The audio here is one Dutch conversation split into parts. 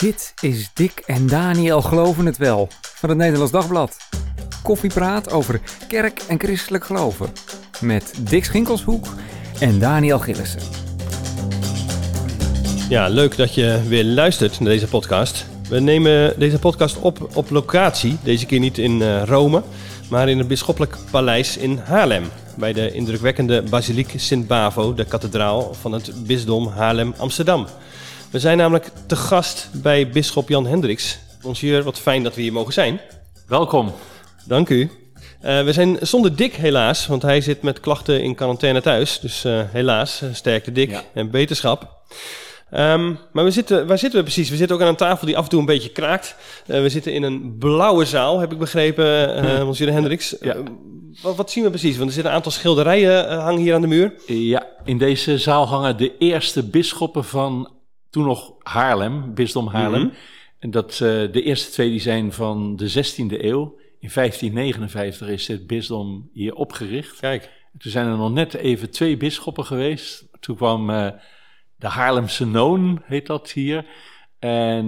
Dit is Dick en Daniel Geloven het Wel van het Nederlands Dagblad. Koffiepraat over kerk en christelijk geloven. Met Dick Schinkelshoek en Daniel Gillissen. Ja, leuk dat je weer luistert naar deze podcast. We nemen deze podcast op op locatie. Deze keer niet in uh, Rome, maar in het Bisschoppelijk Paleis in Haarlem. Bij de indrukwekkende basiliek Sint-Bavo, de kathedraal van het bisdom Haarlem-Amsterdam. We zijn namelijk te gast bij bisschop Jan Hendricks. Monsieur, wat fijn dat we hier mogen zijn. Welkom. Dank u. Uh, we zijn zonder Dick helaas, want hij zit met klachten in quarantaine thuis. Dus uh, helaas, sterkte Dick ja. en beterschap. Um, maar we zitten, waar zitten we precies? We zitten ook aan een tafel die af en toe een beetje kraakt. Uh, we zitten in een blauwe zaal, heb ik begrepen, uh, monsieur Hendricks. Ja. Uh, wat, wat, zien we precies? Want er zitten een aantal schilderijen hangen hier aan de muur. Ja, in deze zaal hangen de eerste bisschoppen van toen nog Haarlem, bisdom Haarlem. Mm -hmm. En dat, de eerste twee die zijn van de 16e eeuw. In 1559 is het bisdom hier opgericht. Kijk. Toen zijn er nog net even twee bisschoppen geweest. Toen kwam de Haarlemse Noon, heet dat hier. En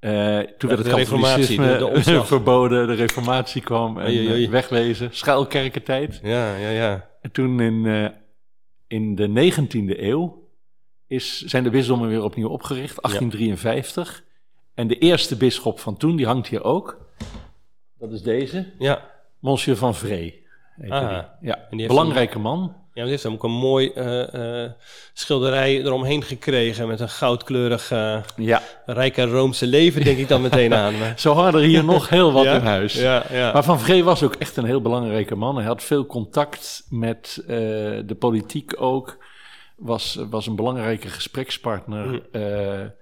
uh, toen werd het katholicisme de, de verboden, de reformatie kwam en oei, oei. wegwezen. Schuilkerkentijd. Ja, ja, ja. En toen in, uh, in de 19e eeuw is, zijn de bisdommen weer opnieuw opgericht, 1853. Ja. En de eerste bisschop van toen, die hangt hier ook. Dat is deze. Ja. Monsieur van Vree. Ah, ja, belangrijke een... man. Ja, die heeft ook een mooi uh, uh, schilderij eromheen gekregen met een goudkleurig uh, ja. rijke Roomse leven, denk ik dan meteen aan. Zo hadden er hier nog heel wat ja? in huis. Ja, ja. Maar Van Vree was ook echt een heel belangrijke man. Hij had veel contact met de politiek ook. Was, was een belangrijke gesprekspartner. Mm.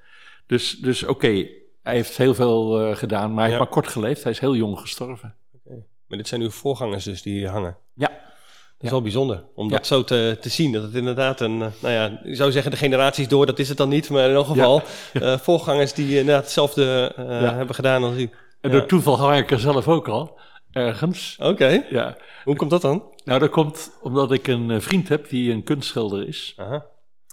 dus dus oké, okay, hij heeft heel veel gedaan, maar hij heeft maar kort geleefd. Hij is heel jong gestorven. Okay. Maar dit zijn uw voorgangers dus die hier hangen? Ja. Dat is wel bijzonder, om dat zo te, te zien. Dat het inderdaad een, nou ja, ik zou zeggen de generaties door, dat is het dan niet. Maar in elk geval. Uh, voorgangers die inderdaad hetzelfde hebben gedaan als u. En door toeval ga ik er zelf ook al, ergens. Oké, okay. ja. hoe komt dat dan? Nou, dat komt omdat ik een vriend heb die een kunstschilder is.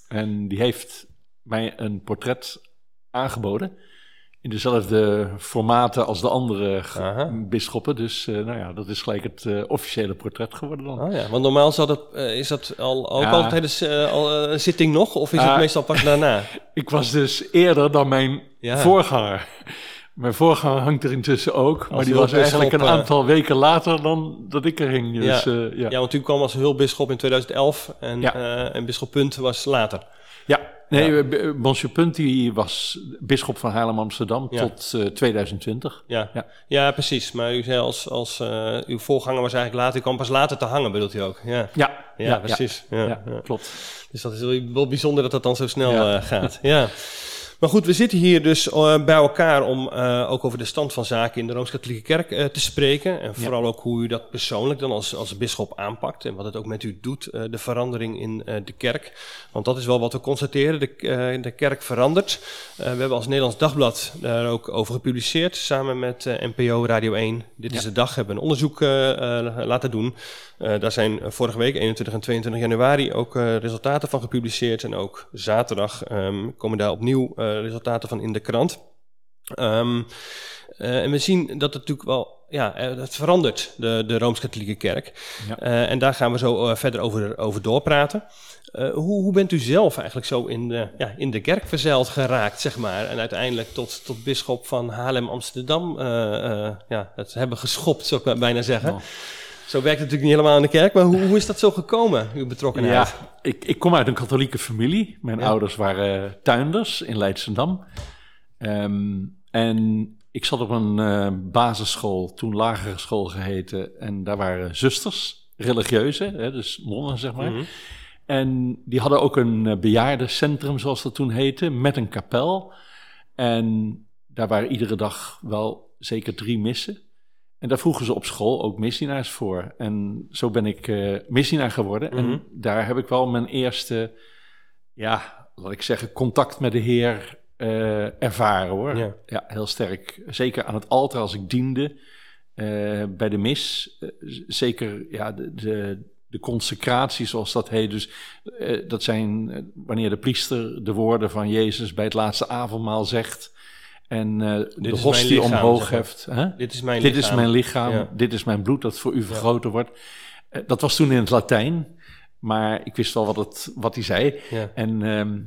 En die heeft mij een portret aangeboden in dezelfde formaten als de andere bisschoppen. Dus uh, nou ja, dat is gelijk het uh, officiële portret geworden dan. Oh ja, want normaal zal dat, is dat al, ook ja. al tijdens al, een zitting nog, of is het meestal pas daarna? ik was dus eerder dan mijn ja. voorganger. Mijn voorganger hangt er intussen ook, als maar die was eigenlijk een aantal weken later dan dat ik er hing. Dus, ja. ja. ja, want u kwam als hulpbisschop in 2011 en, ja. en bisschop Punt was later. Ja, Nee, ja. Monsieur Punti was bisschop van Haarlem-Amsterdam ja. tot uh, 2020. Ja. ja. Ja. precies. Maar u zei als, als uh, uw voorganger was eigenlijk later, u kwam pas later te hangen, bedoelt u ook? Ja, ja, ja, precies. Ja, klopt. Dus dat is wel bijzonder dat dat dan zo snel uh, gaat. ja. Maar goed, we zitten hier dus uh, bij elkaar om uh, ook over de stand van zaken in de Rooms-Katholieke Kerk uh, te spreken. En vooral ja. ook hoe u dat persoonlijk dan als, als bisschop aanpakt en wat het ook met u doet, de verandering in de kerk. Want dat is wel wat we constateren, de, de kerk verandert. we hebben als Nederlands Dagblad daar ook over gepubliceerd, samen met NPO Radio 1. Dit ja. is de dag, hebben we een onderzoek laten doen. Daar zijn vorige week, 21 en 22 januari, ook resultaten van gepubliceerd. En ook zaterdag um, komen daar opnieuw resultaten van in de krant. Um, uh, en we zien dat het natuurlijk wel, ja, het verandert, de, de Rooms-Katholieke Kerk. Ja. En daar gaan we zo verder over, over doorpraten. hoe, hoe bent u zelf eigenlijk zo in de, ja, in de kerk verzeild geraakt, zeg maar? En uiteindelijk tot, tot bisschop van Haarlem-Amsterdam ja, het hebben geschopt, zou ik bijna zeggen. Oh. Zo werkt het natuurlijk niet helemaal in de kerk, maar hoe, hoe is dat zo gekomen, uw betrokkenheid? Ja, ik, ik kom uit een katholieke familie. Mijn ja. ouders waren tuinders in Leidschendam. Um, en ik zat op een uh, basisschool, toen lagere school geheten. En daar waren zusters, religieuze, hè, dus nonnen zeg maar. Mm -hmm. En die hadden ook een bejaardencentrum, zoals dat toen heette, met een kapel. En daar waren iedere dag wel zeker drie missen. En daar vroegen ze op school ook missionaars voor. En zo ben ik uh, missionaar geworden. Mm -hmm. En daar heb ik wel mijn eerste, ja, laat ik zeggen, contact met de Heer uh, ervaren hoor. Ja. ja. heel sterk. Zeker aan het altaar als ik diende. Uh, bij de mis. zeker ja, de, de, de, consecratie zoals dat heet. Dus dat zijn wanneer de priester de woorden van Jezus bij het laatste avondmaal zegt. En uh, de is host mijn die lichaam, omhoog heft. Hè? Dit is mijn Dit lichaam. is mijn lichaam, Ja. dit is mijn bloed dat voor u vergroten wordt. Eh, dat was toen in het Latijn, maar ik wist wel wat, het, wat hij zei. Ja. En ehm,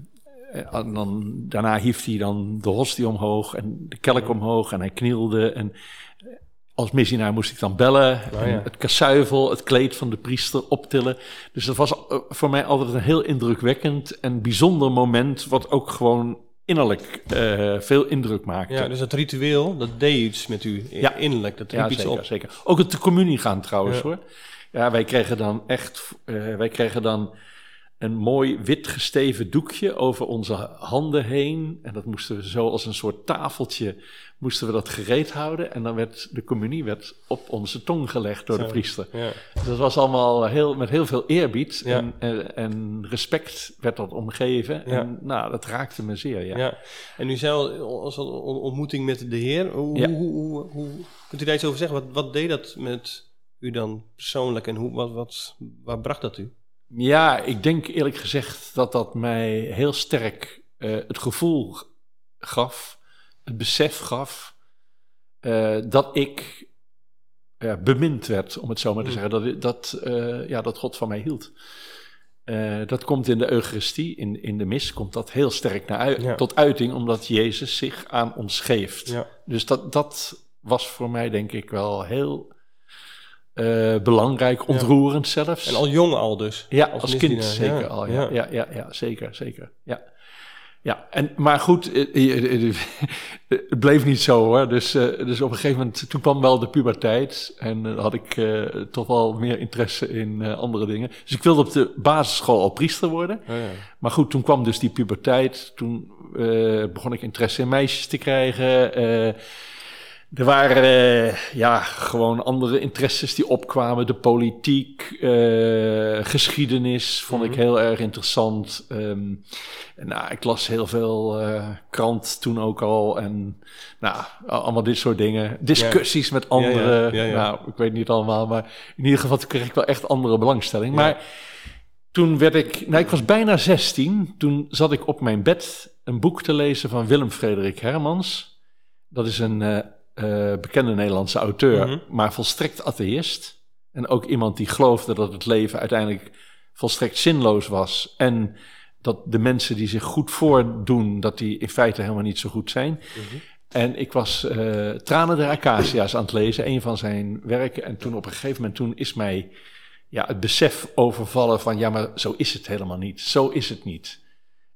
eh, dan, daarna hief hij dan de hostie omhoog en de kelk omhoog en hij knielde. En eh, als missionaar moest ik dan bellen Oh, en het kassuivel, het kleed van de priester optillen. Dus dat was eh, voor mij altijd een heel indrukwekkend en bijzonder moment, wat ook gewoon innerlijk eh, veel indruk maakte. Ja, dus dat ritueel, dat deed iets met u Ja. innerlijk. Dat riep Ja, iets zeker, op. zeker. Ook het de communie gaan trouwens Ja. hoor. Ja, wij kregen dan echt, eh, wij kregen dan een mooi wit gesteven doekje over onze handen heen. En dat moesten we zo als een soort tafeltje, moesten we dat gereed houden. En dan werd de communie werd op onze tong gelegd door de priester. Ja. Dus dat was allemaal heel, met heel veel eerbied Ja. en, en, en respect werd dat omgeven. Ja. En nou, dat raakte me zeer, ja. Ja. En u zei al, als ontmoeting met de Heer. Hoe, hoe, hoe, hoe- kunt u daar iets over zeggen? Wat, wat deed dat met u dan persoonlijk en hoe, wat, wat, waar bracht dat u? Ja, ik denk eerlijk gezegd dat dat mij heel sterk eh, het gevoel gaf, het besef gaf, eh, dat ik bemind werd, om het zo maar te Mm. zeggen. Dat, dat, eh, ja, dat God van mij hield. Eh, dat komt in de Eucharistie, in, in de mis, komt dat heel sterk naar Ja. tot uiting, omdat Jezus zich aan ons geeft. Ja. Dus dat, dat was voor mij denk ik wel heel belangrijk, ontroerend zelfs. En al jong al dus? Ja, als als, kind misdienaar, zeker ja. al. Ja. Ja, ja, zeker, zeker. Ja. Ja, en, maar goed, eh, eh, eh, het bleef niet zo hoor. Dus, dus op een gegeven moment, toen kwam wel de puberteit. En had ik eh, toch wel meer interesse in andere dingen. Dus ik wilde op de basisschool al priester worden. Oh, ja. Maar goed, toen kwam dus die puberteit. Toen eh, begon ik interesse in meisjes te krijgen. Er waren eh, ja, gewoon andere interesses die opkwamen. De politiek, eh, geschiedenis vond ik Mhm. heel erg interessant. Ehm, en, nou, ik las heel veel eh, krant toen ook al. En nou, allemaal dit soort dingen. Discussies met anderen. ja, ja. Nou, ik weet niet allemaal. Maar in ieder geval toen kreeg ik wel echt andere belangstelling. Maar toen werd ik, nou ik was bijna 16, toen zat ik op mijn bed een boek te lezen van Willem Frederik Hermans. Dat is een eh, bekende Nederlandse auteur, Mhm. maar volstrekt atheïst. En ook iemand die geloofde dat het leven uiteindelijk volstrekt zinloos was. En dat de mensen die zich goed voordoen, dat die in feite helemaal niet zo goed zijn. En ik was eh, Tranen der Acacia's aan het lezen, een van zijn werken. En toen op een gegeven moment, toen is mij ja, het besef overvallen van... ja, maar zo is het helemaal niet. Zo is het niet.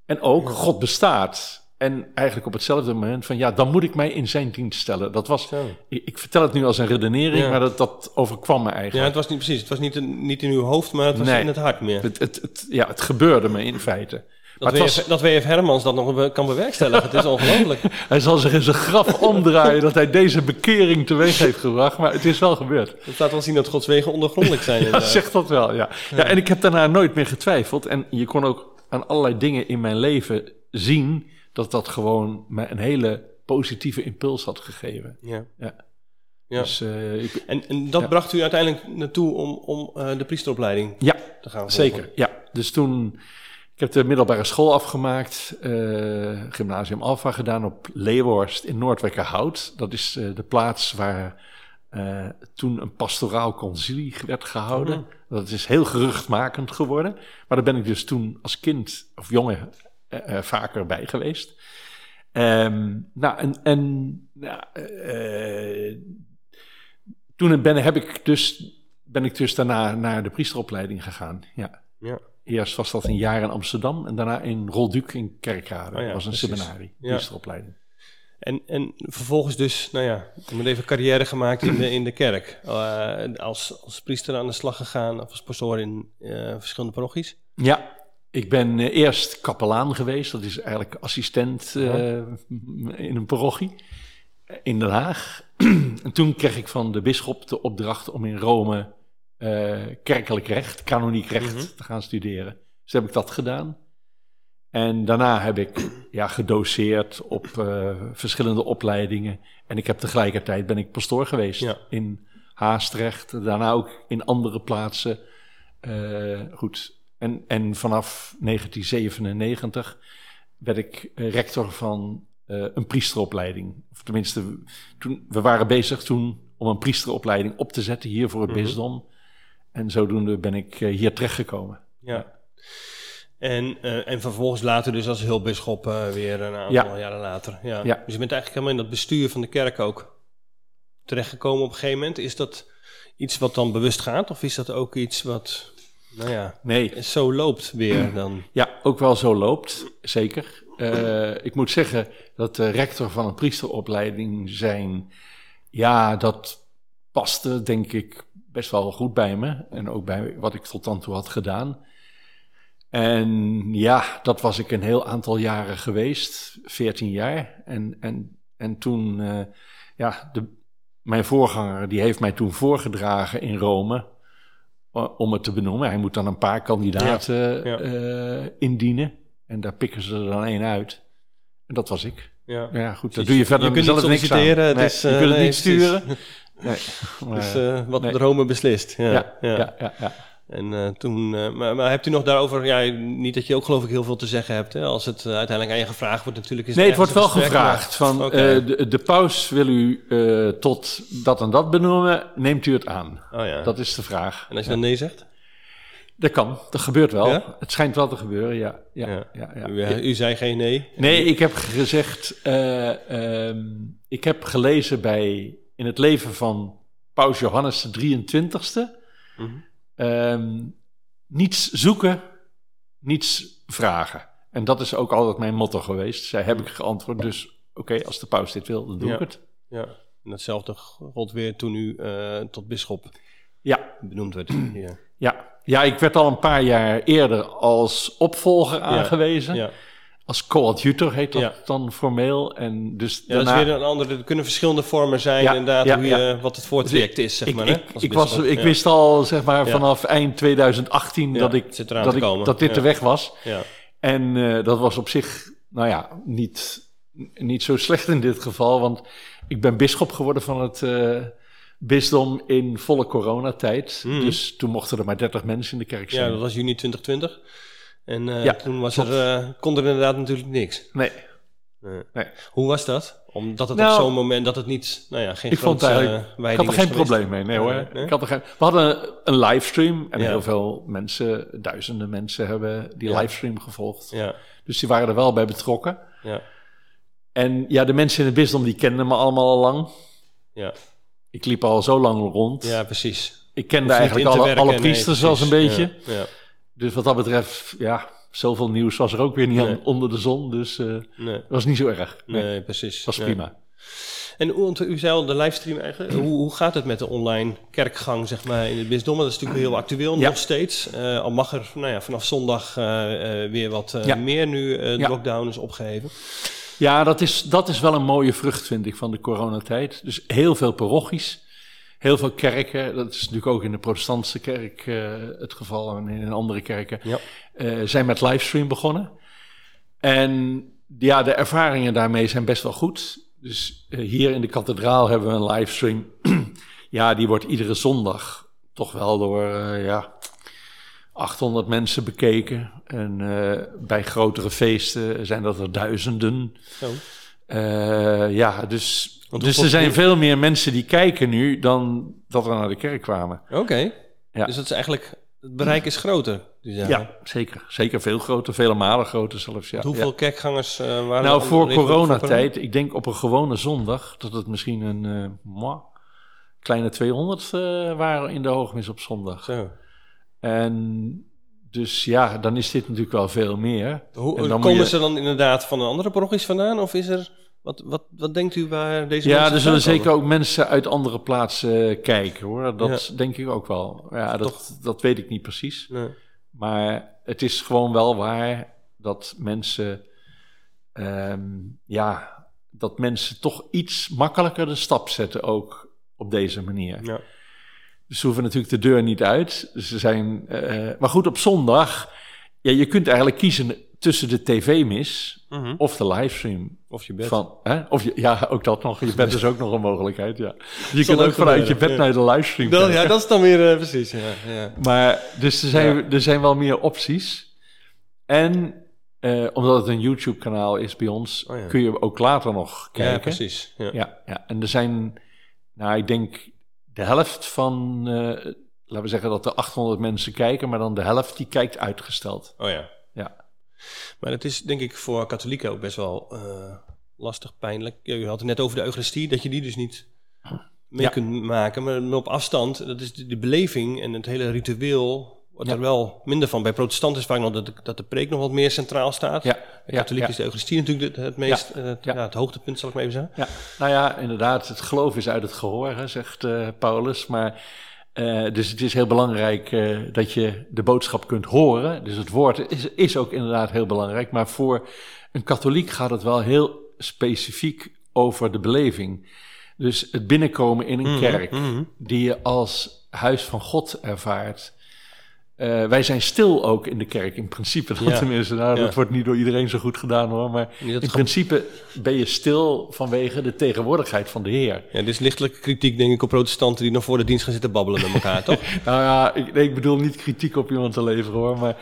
En ook, God bestaat. En eigenlijk op hetzelfde moment van... ja, dan moet ik mij in zijn dienst stellen. Dat was... Ik, ik vertel het nu als een redenering, Ja. maar dat, dat overkwam me Ja, eigenlijk. het was niet precies. Het was niet, in- niet in uw hoofd, maar het was Nee. in het hart meer. het, het, het- ja, het gebeurde me in feite. Dat Maar WF, dat WF Hermans dat nog kan bewerkstelligen. het is ongelooflijk. Hij zal zich in zijn graf omdraaien dat hij deze bekering teweeg heeft gebracht. Maar het is wel gebeurd. Het laat wel zien dat Gods wegen ondergrondelijk zijn. Ja, inderdaad. zegt dat wel, ja. ja. En ik heb daarna nooit meer getwijfeld. En je kon ook aan allerlei dingen in mijn leven zien... dat dat gewoon me een hele positieve impuls had gegeven. Ja. Ja. Ja. Dus eh, ik, En, en dat Ja. bracht u uiteindelijk naartoe om, om eh, de priesteropleiding ja, te gaan volgen? zeker. Ja. Dus toen... Ik heb de middelbare school afgemaakt, eh, gymnasium Alpha gedaan op Leeuworst in Noordwekkerhout. Dat is de plaats waar toen een pastoraal concilie werd gehouden. Mhm. Dat is heel geruchtmakend geworden. Maar daar ben ik dus toen als kind of jongen eh, eh, vaker bij geweest. Ehm, nou, en, en nou, eh, toen ben, heb ik dus, ben ik dus daarna naar de priesteropleiding gegaan. Ja. Ja. Eerst was dat een jaar in Amsterdam en daarna in Rolduc in Kerkrade. Oh ja, dat was een precies. seminarie, Ja. priesteropleiding. En, en vervolgens dus, nou ja, ik heb even carrière gemaakt in de, in de kerk. Als, als priester aan de slag gegaan, of als pastoor in verschillende parochies. Ja, ik ben eh, eerst kapelaan geweest. Dat is eigenlijk assistent eh, in een parochie eh, in Den Haag. en toen kreeg ik van de bisschop de opdracht om in Rome kerkelijk recht, kanoniek recht, Mhm. te gaan studeren. Dus heb ik dat gedaan. En daarna heb ik ja, gedoseerd op verschillende opleidingen. En ik heb tegelijkertijd ben ik pastoor geweest Ja. in Haastrecht. Daarna ook in andere plaatsen. Goed. En, en vanaf 1997 werd ik eh, rector van eh, een priesteropleiding. Of tenminste, toen, we waren bezig toen om een priesteropleiding op te zetten hier voor het Mhm. bisdom. En zodoende ben ik eh, hier terechtgekomen. Ja. En, eh, en vervolgens later dus als hulpbisschop weer een aantal Ja. jaren later. Ja. Ja. Dus je bent eigenlijk helemaal in dat bestuur van de kerk ook terechtgekomen op een gegeven moment. Is dat iets wat dan bewust gaat? Of is dat ook iets wat, nou ja, Nee, zo loopt weer dan? ja, ook wel zo loopt, zeker. Eh, ik moet zeggen dat de rector van een priesteropleiding zijn, ja, dat paste denk ik best wel goed bij me. En ook bij wat ik tot dan toe had gedaan. En ja, dat was ik een heel aantal jaren geweest, 14 jaar. En, en, en toen, eh, ja, de, mijn voorganger, die heeft mij toen voorgedragen in Rome om het te benoemen. Hij moet dan een paar kandidaten Ja, eh, indienen. En daar pikken ze er dan één uit. En dat was ik. Ja. Ja, goed, dat doe je verder Je kunt zelf niks aan. Nee, dus, je eh, kunt het nee, niet sturen. Nee, maar, Dus eh, wat nee. de Rome beslist. Ja. ja, ja, ja. En eh, toen, eh, maar, maar hebt u nog daarover, ja, niet dat je ook geloof ik heel veel te zeggen hebt, hè? als het eh, uiteindelijk aan je gevraagd wordt natuurlijk. Is Nee, het wordt wel gevraagd. maar- Van, de, de paus wil u tot dat en dat benoemen, neemt u het aan? oh ja. Dat is de vraag. en als je dan nee zegt? Dat kan, dat gebeurt wel. Ja? Het schijnt wel te gebeuren, ja. ja, Ja. U, u zei geen nee. Nee, ik heb gezegd, eh, ehm, ik heb gelezen bij, in het leven van Paus Johannes de 23ste, Mhm. Ehm, niets zoeken, niets vragen. En dat is ook altijd mijn motto geweest. Zij heb ik geantwoord, dus oké, als de paus dit wil, dan doe Ja. ik het. Ja. En datzelfde gold weer toen u eh, tot bisschop Ja, benoemd werd. Ja. ja. ja, ik werd al een paar jaar eerder als opvolger aangewezen. Ja. Als coadjutor heet dat Ja. dan formeel. En dus Ja, dat daarna... is weer een andere. Er kunnen verschillende vormen zijn, Ja, inderdaad, ja, hoe je, ja. wat het voortraject is, zeg ik, maar. hè, ik, was, ik Ja. wist al, zeg maar, Ja. vanaf eind 2018 Ja, dat, ik, dat, ik, dat dit Ja. de weg was. Ja. En eh, dat was op zich, nou ja, niet, niet zo slecht in dit geval. Want ik ben bisschop geworden van het eh, bisdom in volle coronatijd. Mhm. Dus toen mochten er maar 30 mensen in de kerk ja, zijn. dat was juni 2020. En eh, Ja, toen was er, eh, kon er inderdaad natuurlijk niks. Nee, Nee. Nee. Hoe was dat? Omdat het Nou, op zo'n moment dat het niet, nou ja, geen ik vond eigenlijk, eh, ik had er geen probleem mee. Nee hoor. Nee, nee? Ik had er geen, we hadden een livestream en Ja. heel veel mensen, duizenden mensen hebben die Ja. livestream gevolgd. Ja, Dus die waren er wel bij betrokken. ja, En ja, de mensen in het bisdom die kenden me allemaal al lang. ja, Ik liep al zo lang rond. ja, precies. Ik kende eigenlijk alle, werken, alle nee, priesters wel een beetje. Ja, Dus wat dat betreft, ja, zoveel nieuws was er ook weer niet Nee. aan onder de zon. Dus eh nee, dat was niet zo erg. Nee, nee, precies. was prima. En hoe, u zei al, de livestream eigenlijk, hoe, hoe gaat het met de online kerkgang zeg maar, in het bisdom? Dat is natuurlijk heel actueel Ja. nog steeds. Eh, al mag er nou ja, vanaf zondag eh, weer wat Ja. meer nu de Ja. lockdown is opgeheven. Ja, dat is, dat is wel een mooie vrucht, vind ik, van de coronatijd. Dus heel veel parochies, heel veel kerken. Dat is natuurlijk ook in de protestantse kerk eh, het geval en in andere kerken. Ja. eh, zijn met livestream begonnen. En ja, de ervaringen daarmee zijn best wel goed. Dus eh, hier in de kathedraal hebben we een livestream. ja, die wordt iedere zondag toch wel door ja, 800 mensen bekeken. En bij grotere feesten zijn dat er duizenden. Ja, dus, Want dus er zijn veel meer mensen die kijken nu dan dat er naar de kerk kwamen. Oké. Ja. Dus dat is eigenlijk, het bereik is groter. Dus ja. Ja, zeker. Zeker veel groter, vele malen groter zelfs. Ja. Hoeveel Ja. kerkgangers eh, waren Nou, er voor reden coronatijd, ik denk op een gewone zondag, dat het misschien een eh, kleine 200 eh, waren in de hoogmis op zondag. Zo. En dus ja, dan is dit natuurlijk wel veel meer. Hoe, En dan komen je- ze dan inderdaad van een andere parochies vandaan? Of is er, wat, wat, wat denkt u waar deze Ja, mensen er zullen zeker ook mensen uit andere plaatsen eh, kijken hoor. Dat denk ik ook wel. Ja, dat, dat weet ik niet precies. Nee. Maar het is gewoon wel waar dat mensen, ehm, ja, dat mensen toch iets makkelijker de stap zetten ook op deze manier. Ja. Dus ze hoeven natuurlijk de deur niet uit. Ze zijn, eh, maar goed, op zondag, ja, je kunt eigenlijk kiezen tussen de tv-mis Mhm. of de livestream. Of je bed. Van, hè? Of je, ja, ook dat nog. Je bed is ook nog een mogelijkheid, ja. Je kunt ook vanuit je bed ja. naar de livestream Dan, kijken. ja, dat is dan weer eh, precies. Ja, ja. Maar, dus er zijn, er zijn wel meer opties. En Eh, omdat het een YouTube-kanaal is bij ons, Oh kun je ook later nog kijken. Ja, precies. Ja. Ja, ja, en er zijn, nou, ik denk de helft van, eh, laten we zeggen dat er 800 mensen kijken, maar dan de helft die kijkt uitgesteld. Oh ja. Ja. Maar het is denk ik voor katholieken ook best wel eh, lastig, pijnlijk. Ja, u had het net over de Eucharistie, dat je die dus niet mee Ja. kunt maken. Maar op afstand, dat is de, de beleving en het hele ritueel wordt Ja. er wel minder van. Bij protestanten is vaak nog dat de, dat de preek nog wat meer centraal staat. Ja, Bij ja, katholieken ja. is de Eucharistie natuurlijk het, het meest, eh, het, ja. ja, het hoogtepunt, zal ik maar even zeggen. Ja, nou ja, inderdaad, het geloof is uit het gehoor, hè, zegt eh, Paulus. Maar, eh, dus het is heel belangrijk eh, dat je de boodschap kunt horen. Dus het woord is, is ook inderdaad heel belangrijk. Maar voor een katholiek gaat het wel heel specifiek over de beleving. Dus het binnenkomen in een Mhm, kerk, mhm. die je als huis van God ervaart. Eh, wij zijn stil ook in de kerk, in principe. Dan Ja. tenminste, nou, Ja. dat wordt niet door iedereen zo goed gedaan hoor. Maar dat in ge- principe ben je stil vanwege de tegenwoordigheid van de Heer. Ja, dit is lichtelijke kritiek, denk ik, op protestanten die nog voor de dienst gaan zitten babbelen met elkaar, toch? Nou ja, ik, nee, ik bedoel niet kritiek op iemand te leveren hoor, maar,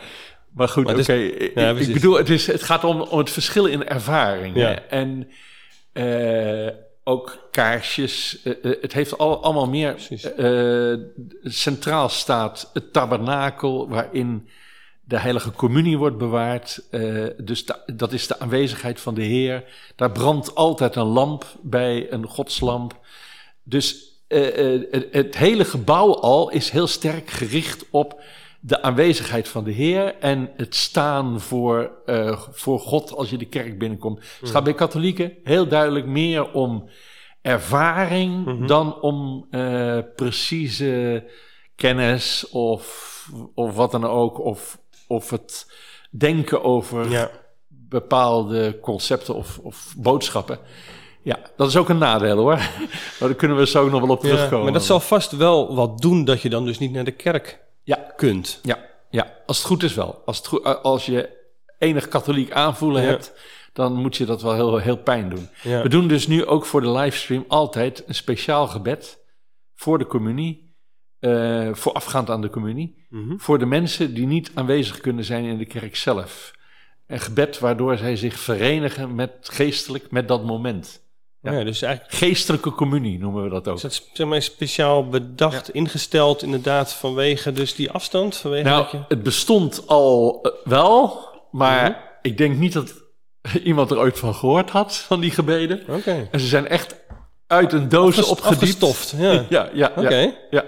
maar goed, oké. ik- ja, ik, precies. bedoel, het, is, het gaat om, om het verschil in ervaring. En eh, ook kaarsjes, eh, eh, het heeft al, allemaal meer... Eh, centraal staat het tabernakel waarin de heilige communie wordt bewaard. Dus da- dat is de aanwezigheid van de Heer. Daar brandt altijd een lamp bij, een godslamp. Dus het, het hele gebouw al is heel sterk gericht op de aanwezigheid van de Heer en het staan voor, eh, voor God als je de kerk binnenkomt. Het gaat bij katholieken heel duidelijk meer om ervaring Mhm. dan om eh, precieze kennis of, of wat dan ook, of, of het denken over ja. bepaalde concepten of, of boodschappen. Ja, dat is ook een nadeel hoor. Maar daar kunnen we zo nog wel op Ja, terugkomen. maar dat zal vast wel wat doen dat je dan dus niet naar de kerk Ja, kunt. ja, ja, als het goed is wel. Als, het goed, als je enig katholiek aanvoelen Ja. hebt, dan moet je dat wel heel, heel pijn doen. Ja. We doen dus nu ook voor de livestream altijd een speciaal gebed voor de communie, eh, voorafgaand aan de communie, Mhm. voor de mensen die niet aanwezig kunnen zijn in de kerk zelf. Een gebed waardoor zij zich verenigen met geestelijk met dat moment. Ja. Ja. dus eigenlijk Geestelijke communie noemen we dat ook. is dat zeg maar, speciaal bedacht, ingesteld inderdaad vanwege dus die afstand? Vanwege Nou, je... het bestond al eh, wel, maar Mhm. ik denk niet dat iemand er ooit van gehoord had, van die gebeden. Oké. En ze zijn echt uit een doos Afges- opgediept. afgestoft, ja. ja, ja, Oké. ja, ja.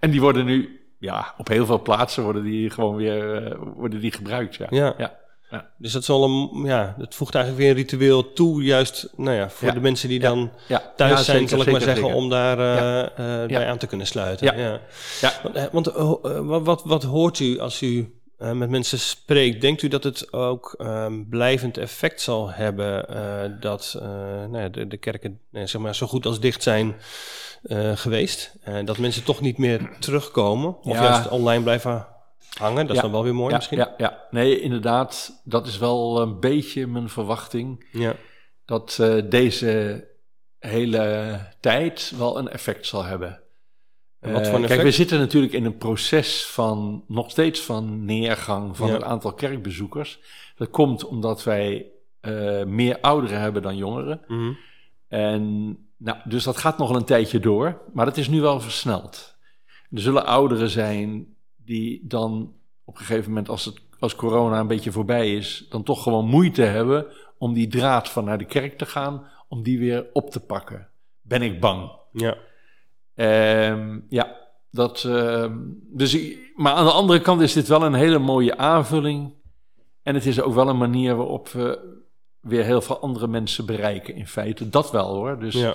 En die worden nu, ja, op heel veel plaatsen worden die gewoon weer eh, worden die gebruikt. Ja. Ja. Ja. Dus dat is wel een, ja, dat voegt eigenlijk weer een ritueel toe, juist, nou ja, voor Ja. de mensen die Ja. dan Ja. thuis Ja, zijn, zeker, zal ik maar zeggen, zeker. om daar eh, Ja. eh, bij aan te kunnen sluiten. Ja. Ja. Ja. Want, eh, Want wat, wat, hoort u als u met mensen spreekt? Denkt u dat het ook ehm, blijvend effect zal hebben dat nou ja, de, de kerken zeg maar, zo goed als dicht zijn geweest? Dat mensen toch niet meer terugkomen of Ja. juist online blijven hangen? Dat is Ja. dan wel weer mooi ja, misschien? Ja, ja, nee, inderdaad. Dat is wel een beetje mijn verwachting. Ja. dat eh, deze hele tijd wel een effect zal hebben. En wat Eh, voor een Kijk, we zitten natuurlijk in een proces van nog steeds van neergang van het aantal kerkbezoekers. Dat komt omdat wij eh, meer ouderen hebben dan jongeren. Mhm. En nou, dus dat gaat nog wel een tijdje door, maar dat is nu wel versneld. Er zullen ouderen zijn die dan op een gegeven moment, als, het, als corona een beetje voorbij is, dan toch gewoon moeite hebben om die draad van naar de kerk te gaan, om die weer op te pakken. Ben ik bang. Ja. Ehm, ja, dat. ehm, dus, maar aan de andere kant is dit wel een hele mooie aanvulling. En het is ook wel een manier waarop we weer heel veel andere mensen bereiken, in feite. Dat wel hoor. Dus Ja.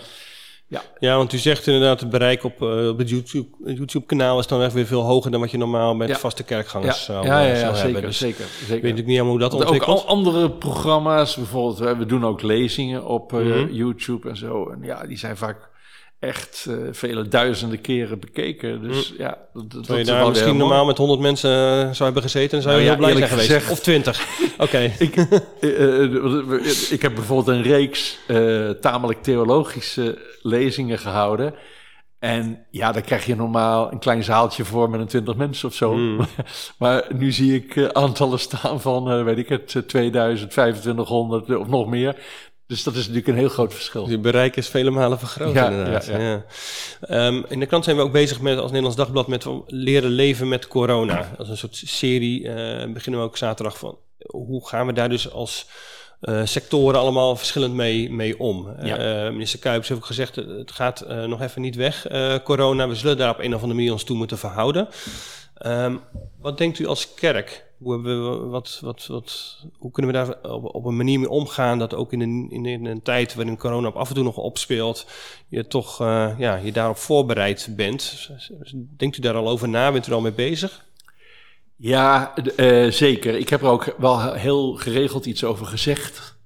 Ja. ja, want u zegt inderdaad, het bereik op, eh, op het YouTube, het YouTube-kanaal is dan echt weer veel hoger dan wat je normaal met Ja. vaste ja, kerkgangers zou, ja, ja, eh, ja, zou zeker, hebben. Dus zeker, ik zeker. weet ik niet helemaal hoe dat Want ook ontwikkelt. al andere programma's, bijvoorbeeld, we we doen ook lezingen op eh, Mhm. YouTube en zo. En ja, die zijn vaak echt eh, vele duizenden keren bekeken. Dus ja, dat, dat je daar misschien mooi. normaal met 100 mensen eh, zou hebben gezeten, dan zou je Nou heel ja, blij zijn geweest. Of 20. Oké. Ik, eh, ik heb bijvoorbeeld een reeks tamelijk theologische lezingen gehouden. En ja, dan krijg je normaal een klein zaaltje voor met een twintig mensen of zo. Mm. maar nu zie ik aantallen staan van, weet ik het, eh, 2000, 2500 of nog meer. Dus dat is natuurlijk een heel groot verschil. Je bereik is vele malen vergroot Ja, inderdaad. ja, Ja, Ehm, in de krant zijn we ook bezig met, als Nederlands Dagblad, met leren leven met corona. Als een soort serie eh, beginnen we ook zaterdag van. Hoe gaan we daar dus als eh, sectoren allemaal verschillend mee, mee om? Eh, minister Kuipers heeft ook gezegd, het gaat nog even niet weg, corona. We zullen daar op een of andere manier ons toe moeten verhouden. Ehm, wat denkt u als kerk? Hoe, wat, wat, wat, hoe kunnen we daar op, een manier mee omgaan dat ook in een, in, een tijd waarin corona op af en toe nog opspeelt, je toch eh, ja, je daarop voorbereid bent? Denkt u daar al over na? Bent u er al mee bezig? Ja, eh, zeker. Ik heb er ook wel heel geregeld iets over gezegd.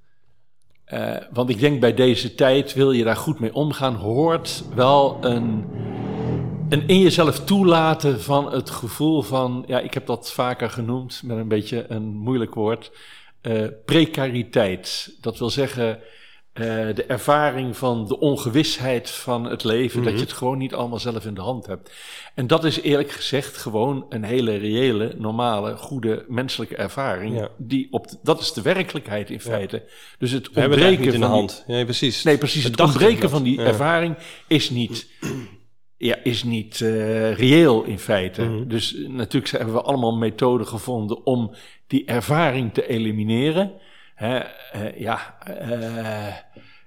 Eh, want ik denk bij deze tijd, wil je daar goed mee omgaan, hoort wel een, een in jezelf toelaten van het gevoel van, ja, ik heb dat vaker genoemd met een beetje een moeilijk woord, eh, precariteit. Dat wil zeggen, eh, de ervaring van de ongewisheid van het leven, dat je het gewoon niet allemaal zelf in de hand hebt. En dat is eerlijk gezegd gewoon een hele reële, normale, goede menselijke ervaring. Ja. Die op de- dat is de werkelijkheid in feite. Dus het het ontbreken niet in de van hand. Ja, precies. Nee, precies. Het dachten ontbreken van die ervaring is niet, ja, is niet eh, reëel in feite. Mhm. Dus natuurlijk hebben we allemaal methoden gevonden om die ervaring te elimineren. Hè, eh, ja, eh,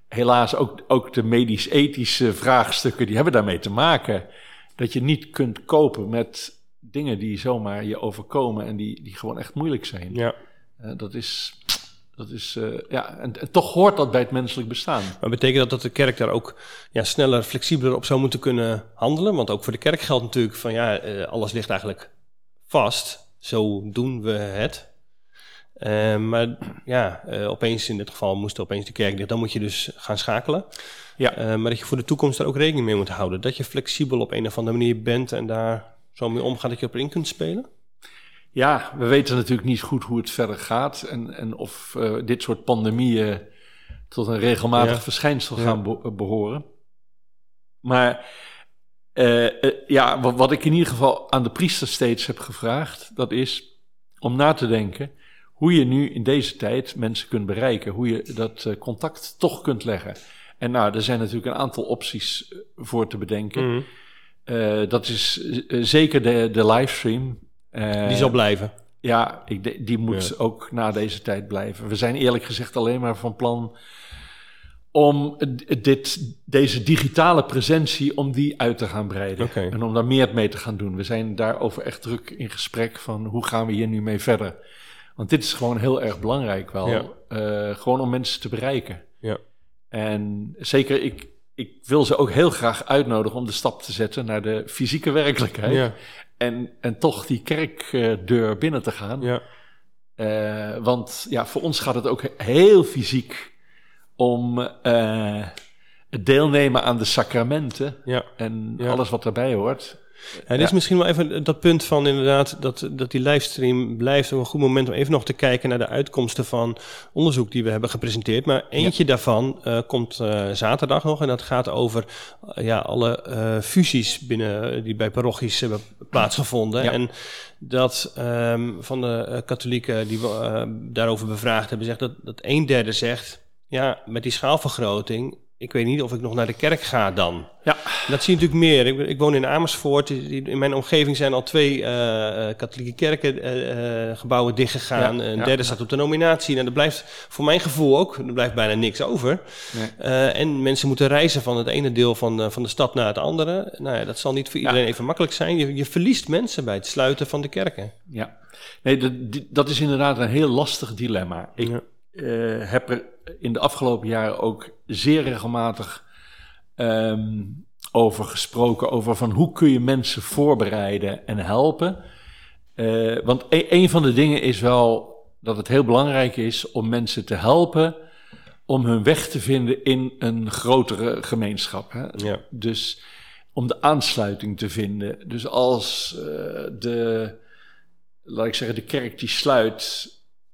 helaas ook, ook de medisch-ethische vraagstukken, die hebben daarmee te maken. Dat je niet kunt kopen met dingen die zomaar je overkomen en die, die gewoon echt moeilijk zijn. Ja. Dat is, dat is eh, ja, en, en toch hoort dat bij het menselijk bestaan. Maar betekent dat dat de kerk daar ook ja, sneller, flexibeler op zou moeten kunnen handelen? Want ook voor de kerk geldt natuurlijk van ja, eh, alles ligt eigenlijk vast. Zo doen we het. Eh, maar ja, opeens in dit geval moest opeens de kerk dicht. Dan moet je dus gaan schakelen. Ja. Maar dat je voor de toekomst daar ook rekening mee moet houden. Dat je flexibel op een of andere manier bent en daar zo mee omgaat dat je op in kunt spelen. Ja, we weten natuurlijk niet goed hoe het verder gaat en, en of eh, dit soort pandemieën tot een regelmatig Ja. verschijnsel Ja. gaan be- behoren. Maar eh, eh, ja, wat, wat ik in ieder geval aan de priester steeds heb gevraagd, dat is om na te denken hoe je nu in deze tijd mensen kunt bereiken, hoe je dat eh, contact toch kunt leggen. En nou, er zijn natuurlijk een aantal opties eh, voor te bedenken. Mhm. Eh, dat is eh, zeker de, de livestream. Eh, Die zal blijven. ja, ik, die moet Ja. ook na deze tijd blijven. We zijn eerlijk gezegd alleen maar van plan om dit, deze digitale presentie, om die uit te gaan breiden. En om daar meer mee te gaan doen. We zijn daarover echt druk in gesprek van hoe gaan we hier nu mee verder. Want dit is gewoon heel erg belangrijk wel. Ja. Eh, gewoon om mensen te bereiken. Ja. En zeker, ik, ik wil ze ook heel graag uitnodigen om de stap te zetten naar de fysieke werkelijkheid. Ja. En, en toch die kerkdeur binnen te gaan. Ja. Eh, want ja, voor ons gaat het ook heel fysiek om eh, het deelnemen aan de sacramenten Ja. en Ja. alles wat daarbij hoort. Ja, dit is misschien wel even dat punt van inderdaad dat, dat die livestream blijft een goed moment om even nog te kijken naar de uitkomsten van onderzoek die we hebben gepresenteerd. Maar eentje daarvan eh, komt eh, zaterdag nog en dat gaat over eh, ja, alle fusies binnen die bij parochies hebben plaatsgevonden. En dat ehm, van de katholieken die we daarover bevraagd hebben, zegt dat, dat een derde zegt, ja, met die schaalvergroting, ik weet niet of ik nog naar de kerk ga dan. Ja, Dat zie je natuurlijk meer. Ik, ik woon in Amersfoort. In mijn omgeving zijn al twee eh, eh, katholieke kerken eh, gebouwen dichtgegaan. Ja, een ja, derde staat op de nominatie. Nou, er blijft voor mijn gevoel ook, er blijft bijna niks over. Nee. En mensen moeten reizen van het ene deel van, van de stad naar het andere. Nou ja, dat zal niet voor iedereen even makkelijk zijn. Je, je verliest mensen bij het sluiten van de kerken. ja. Nee, dat, dat is inderdaad een heel lastig dilemma. Ik heb er in de afgelopen jaren ook zeer regelmatig ehm, over gesproken. Over van hoe kun je mensen voorbereiden en helpen. Eh, want e- een van de dingen is wel dat het heel belangrijk is om mensen te helpen om hun weg te vinden in een grotere gemeenschap. Hè? Ja. Dus om de aansluiting te vinden. Dus als eh, de, laat ik zeggen, de kerk die sluit,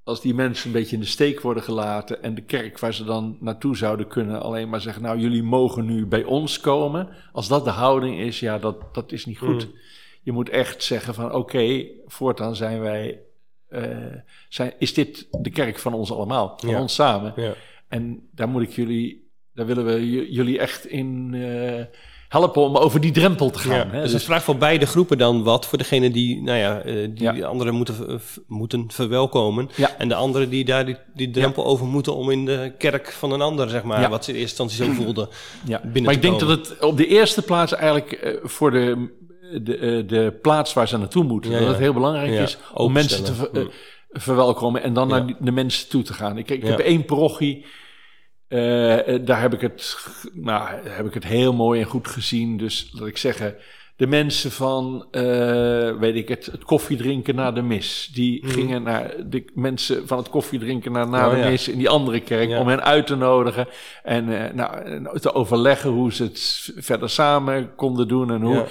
als die mensen een beetje in de steek worden gelaten en de kerk waar ze dan naartoe zouden kunnen alleen maar zeggen, nou jullie mogen nu bij ons komen. Als dat de houding is, ja, dat, dat is niet goed. Mm. Je moet echt zeggen van oké, voortaan zijn wij, eh, zijn, is dit de kerk van ons allemaal, van Ja. ons samen. Ja. En daar moet ik jullie, daar willen we jullie echt in eh, helpen om over die drempel te gaan. Ja, hè? dus het vraagt voor beide groepen dan wat. Voor degene die, nou ja, eh, die Ja. anderen moeten, moeten verwelkomen. Ja. En de anderen die daar die, die drempel over moeten om in de kerk van een ander, zeg maar, Ja. wat ze in eerste instantie zo voelden. Ja, binnen maar te ik denk komen. dat het op de eerste plaats eigenlijk eh, voor de, de, eh, de plaats waar ze naartoe moeten, Ja, dat ja. het heel belangrijk Ja, is om mensen te ver- eh, verwelkomen en dan Ja. naar de mensen toe te gaan. Ik, ik Ja. heb één parochie, daar heb ik, het, nou, heb ik het heel mooi en goed gezien. Dus laat ik zeggen, de mensen van, eh, weet ik het, het koffiedrinken naar de mis. Die Mhm. gingen naar de mensen van het koffiedrinken naar, naar Oh, de ja. mis in die andere kerk Ja. om hen uit te nodigen. En eh, nou, te overleggen hoe ze het verder samen konden doen. En hoe Ja.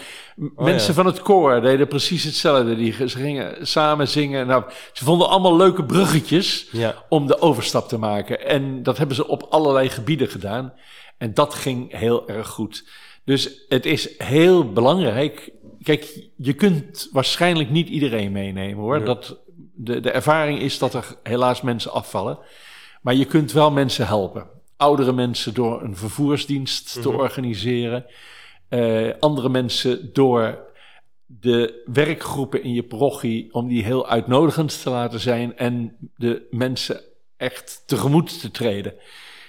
Oh, mensen van het koor deden precies hetzelfde. Die ze gingen samen zingen. Nou, ze vonden allemaal leuke bruggetjes Ja. om de overstap te maken. En dat hebben ze op allerlei gebieden gedaan. En dat ging heel erg goed. Dus het is heel belangrijk. Kijk, je kunt waarschijnlijk niet iedereen meenemen hoor. Ja. Dat, de, de ervaring is dat er helaas mensen afvallen. Maar je kunt wel mensen helpen. Oudere mensen door een vervoersdienst te Mhm. organiseren. Eh, andere mensen door de werkgroepen in je parochie, om die heel uitnodigend te laten zijn en de mensen echt tegemoet te treden.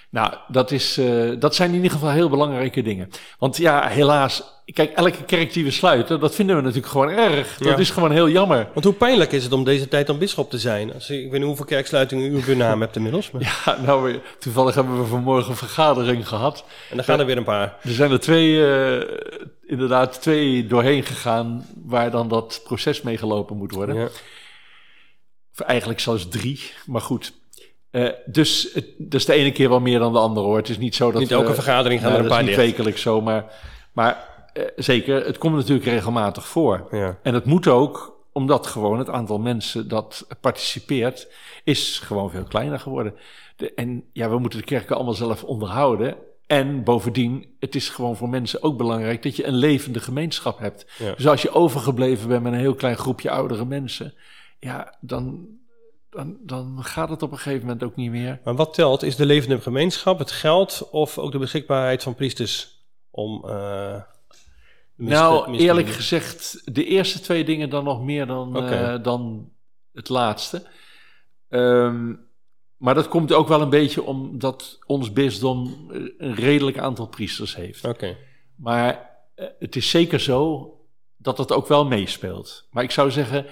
Nou, dat, is, eh, dat zijn in ieder geval heel belangrijke dingen. Want ja, helaas, kijk, elke kerk die we sluiten, dat vinden we natuurlijk gewoon erg. Dat Ja. is gewoon heel jammer. Want hoe pijnlijk is het om deze tijd dan bisschop te zijn? Als, ik weet niet hoeveel kerksluitingen u op uw naam hebt inmiddels. Maar, Ja, nou, toevallig hebben we vanmorgen een vergadering gehad. En dan gaan er weer een paar. Er zijn er twee, eh, inderdaad, twee doorheen gegaan waar dan dat proces mee gelopen moet worden. Ja. Of eigenlijk zelfs drie, maar goed. Eh, dus het, dat is de ene keer wel meer dan de andere hoor. Het is niet zo dat... Niet elke we- vergadering gaan nou, er een paar niet wekelijks zo, maar, maar eh, zeker, het komt natuurlijk regelmatig voor. Ja. En het moet ook, omdat gewoon het aantal mensen dat participeert, is gewoon veel kleiner geworden. De, en ja, we moeten de kerken allemaal zelf onderhouden. En bovendien, het is gewoon voor mensen ook belangrijk dat je een levende gemeenschap hebt. Ja. Dus als je overgebleven bent met een heel klein groepje oudere mensen, ja, dan, dan, dan gaat het op een gegeven moment ook niet meer. Maar wat telt? Is de levende gemeenschap, het geld of ook de beschikbaarheid van priesters om... mis- nou, eerlijk gezegd, de eerste twee dingen dan nog meer dan, eh, dan het laatste. Ehm, maar dat komt ook wel een beetje omdat ons bisdom eh, een redelijk aantal priesters heeft. Oké. Maar het is zeker zo dat dat ook wel meespeelt. Maar ik zou zeggen,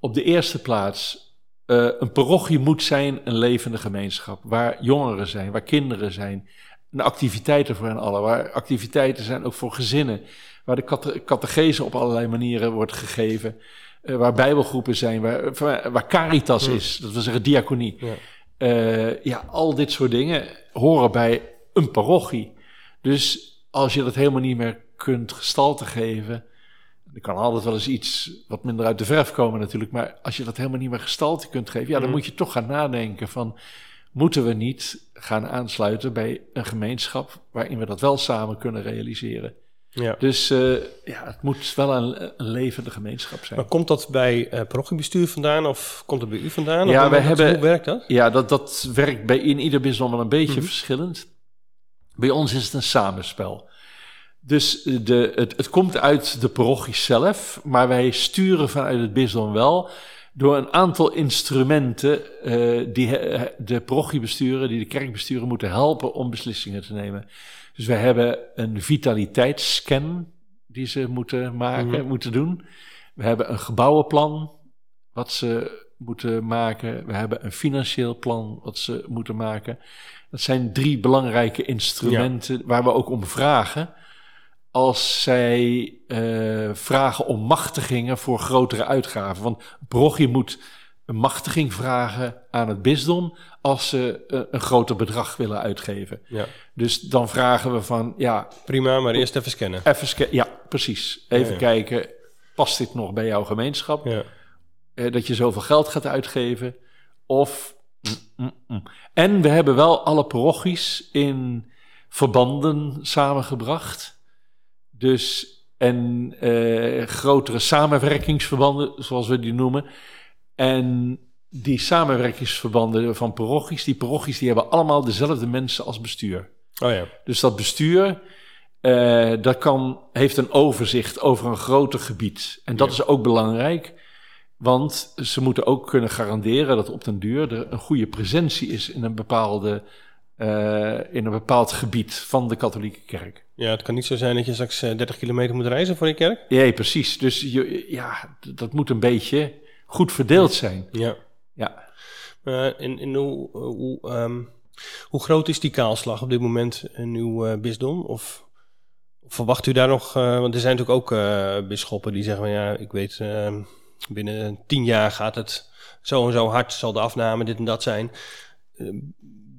op de eerste plaats, eh, een parochie moet zijn een levende gemeenschap. Waar jongeren zijn, waar kinderen zijn. En activiteiten voor hen allen. Waar activiteiten zijn ook voor gezinnen. Waar de cate- catechese op allerlei manieren wordt gegeven. eh, waar bijbelgroepen zijn, waar, waar waar caritas Hmm. is. Dat wil zeggen diaconie. Ja. Eh, ja, al dit soort dingen horen bij een parochie. Dus als je dat helemaal niet meer kunt gestalte geven. Er kan altijd wel eens iets wat minder uit de verf komen natuurlijk. Maar als je dat helemaal niet meer gestalte kunt geven. Ja, dan Mhm. moet je toch gaan nadenken van... Moeten we niet gaan aansluiten bij een gemeenschap... waarin we dat wel samen kunnen realiseren. Ja. Dus eh, ja, het moet wel een, een levende gemeenschap zijn. Maar komt dat bij eh parochiebestuur vandaan of komt het bij u vandaan? Ja, wij hebben- Hoe werkt dat? Ja, dat, dat werkt bij, in ieder bisdom wel een beetje Mhm. verschillend. Bij ons is het een samenspel. Dus de, het, het komt uit de parochie zelf, maar wij sturen vanuit het bisdom wel door een aantal instrumenten eh, die de parochiebesturen, die de kerkbesturen moeten helpen om beslissingen te nemen. Dus wij hebben een vitaliteitsscan die ze moeten maken, Mhm. moeten doen. We hebben een gebouwenplan wat ze moeten maken. We hebben een financieel plan wat ze moeten maken. Dat zijn drie belangrijke instrumenten waar we ook om vragen. Als zij eh, vragen om machtigingen voor grotere uitgaven. Want parochie moet een machtiging vragen aan het bisdom als ze eh, een groter bedrag willen uitgeven. Ja. Dus dan vragen we van, ja, Prima, maar eerst even scannen. even, sca- ja, precies. Even Ja, ja. kijken, past dit nog bij jouw gemeenschap? Ja. eh, dat je zoveel geld gaat uitgeven? of. mm, mm, mm. En we hebben wel alle parochies in verbanden samengebracht. Dus en eh, grotere samenwerkingsverbanden, zoals we die noemen. En die samenwerkingsverbanden van parochies, die parochies die hebben allemaal dezelfde mensen als bestuur. Oh ja. Dus dat bestuur, eh, dat kan, heeft een overzicht over een groter gebied. En dat Ja. is ook belangrijk, want ze moeten ook kunnen garanderen dat op den duur er een goede presentie is in een, bepaalde, in een bepaald gebied van de katholieke kerk. Ja, het kan niet zo zijn dat je straks eh, 30 kilometer moet reizen voor je kerk. Ja, precies. Dus je, ja, dat moet een beetje goed verdeeld zijn. Ja. Ja. Eh, en en hoe, hoe, ehm, hoe groot is die kaalslag op dit moment in uw eh, bisdom? Of, verwacht u daar nog... eh, want er zijn natuurlijk ook eh bisschoppen die zeggen... van, ja, ik weet, ehm, binnen tien jaar gaat het zo en zo hard... zal de afname dit en dat zijn.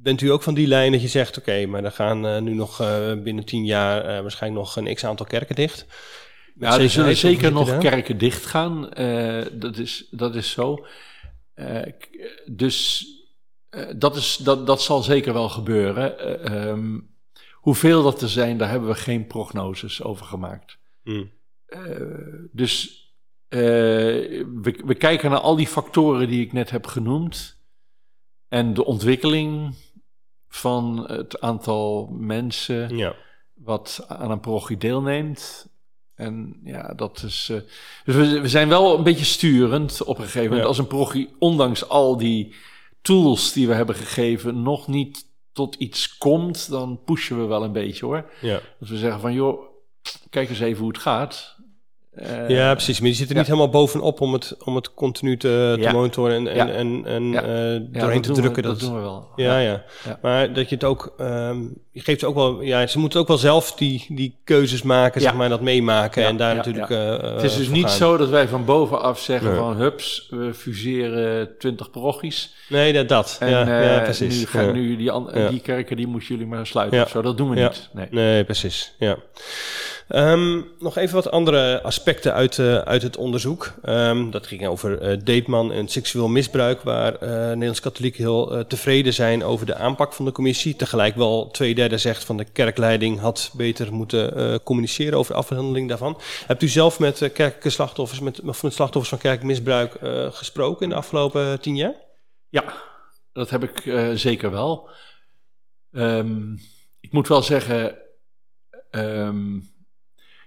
Bent u ook van die lijn dat je zegt... oké, maar er gaan eh, nu nog eh, binnen tien jaar... eh, waarschijnlijk nog een x-aantal kerken dicht? Met Ja, er zullen zeker nog kerken dichtgaan. Eh dat, is, dat is zo. Dus dat, is, dat, dat zal zeker wel gebeuren. Eh, ehm, hoeveel dat er zijn, daar hebben we geen prognoses over gemaakt. Hm. Eh, dus we, we kijken naar al die factoren die ik net heb genoemd. En de ontwikkeling van het aantal mensen Ja. wat aan een parochie deelneemt. En ja, dat is. eh, dus we, we zijn wel een beetje sturend op een gegeven moment. Ja. Als een parochie, ondanks al die tools die we hebben gegeven, nog niet tot iets komt, dan pushen we wel een beetje hoor. Ja. Dat we zeggen van joh, kijk eens even hoe het gaat. Eh, Ja, precies. Maar die zit er niet ja. helemaal bovenop om het, om het continu te, te Ja. monitoren en, en, Ja. en, en Ja. eh, ja, doorheen te we- drukken. dat doen we wel. ja, ja, Ja. Maar dat je het ook, ehm, je geeft ze ook wel, ja, ze moeten ook wel zelf die, die keuzes maken, Ja. zeg maar, dat meemaken Ja, en daar ja, natuurlijk. ja. eh, Het is dus niet gaan. zo dat wij van bovenaf zeggen Nee. van hups, we fuseren 20 parochies. Nee, dat. dat. En ja, ja, precies. nu gaan Ja. nu die, an- Ja. die kerken, die moeten jullie maar sluiten Ja. of zo. Dat doen we Ja. niet. Nee. Nee, precies. Ja. Ehm, nog even wat andere aspecten uit, eh, uit het onderzoek. Ehm, dat ging over eh Deetman en seksueel misbruik, waar eh Nederlands katholieken heel tevreden zijn over de aanpak van de commissie. Tegelijk wel twee derde zegt van de kerkleiding had beter moeten communiceren over de afhandeling daarvan. Hebt u zelf met kerkelijke slachtoffers, met, met slachtoffers van kerkelijk misbruik eh, gesproken in de afgelopen tien jaar? Ja, dat heb ik zeker wel. Ehm, ik moet wel zeggen, ehm,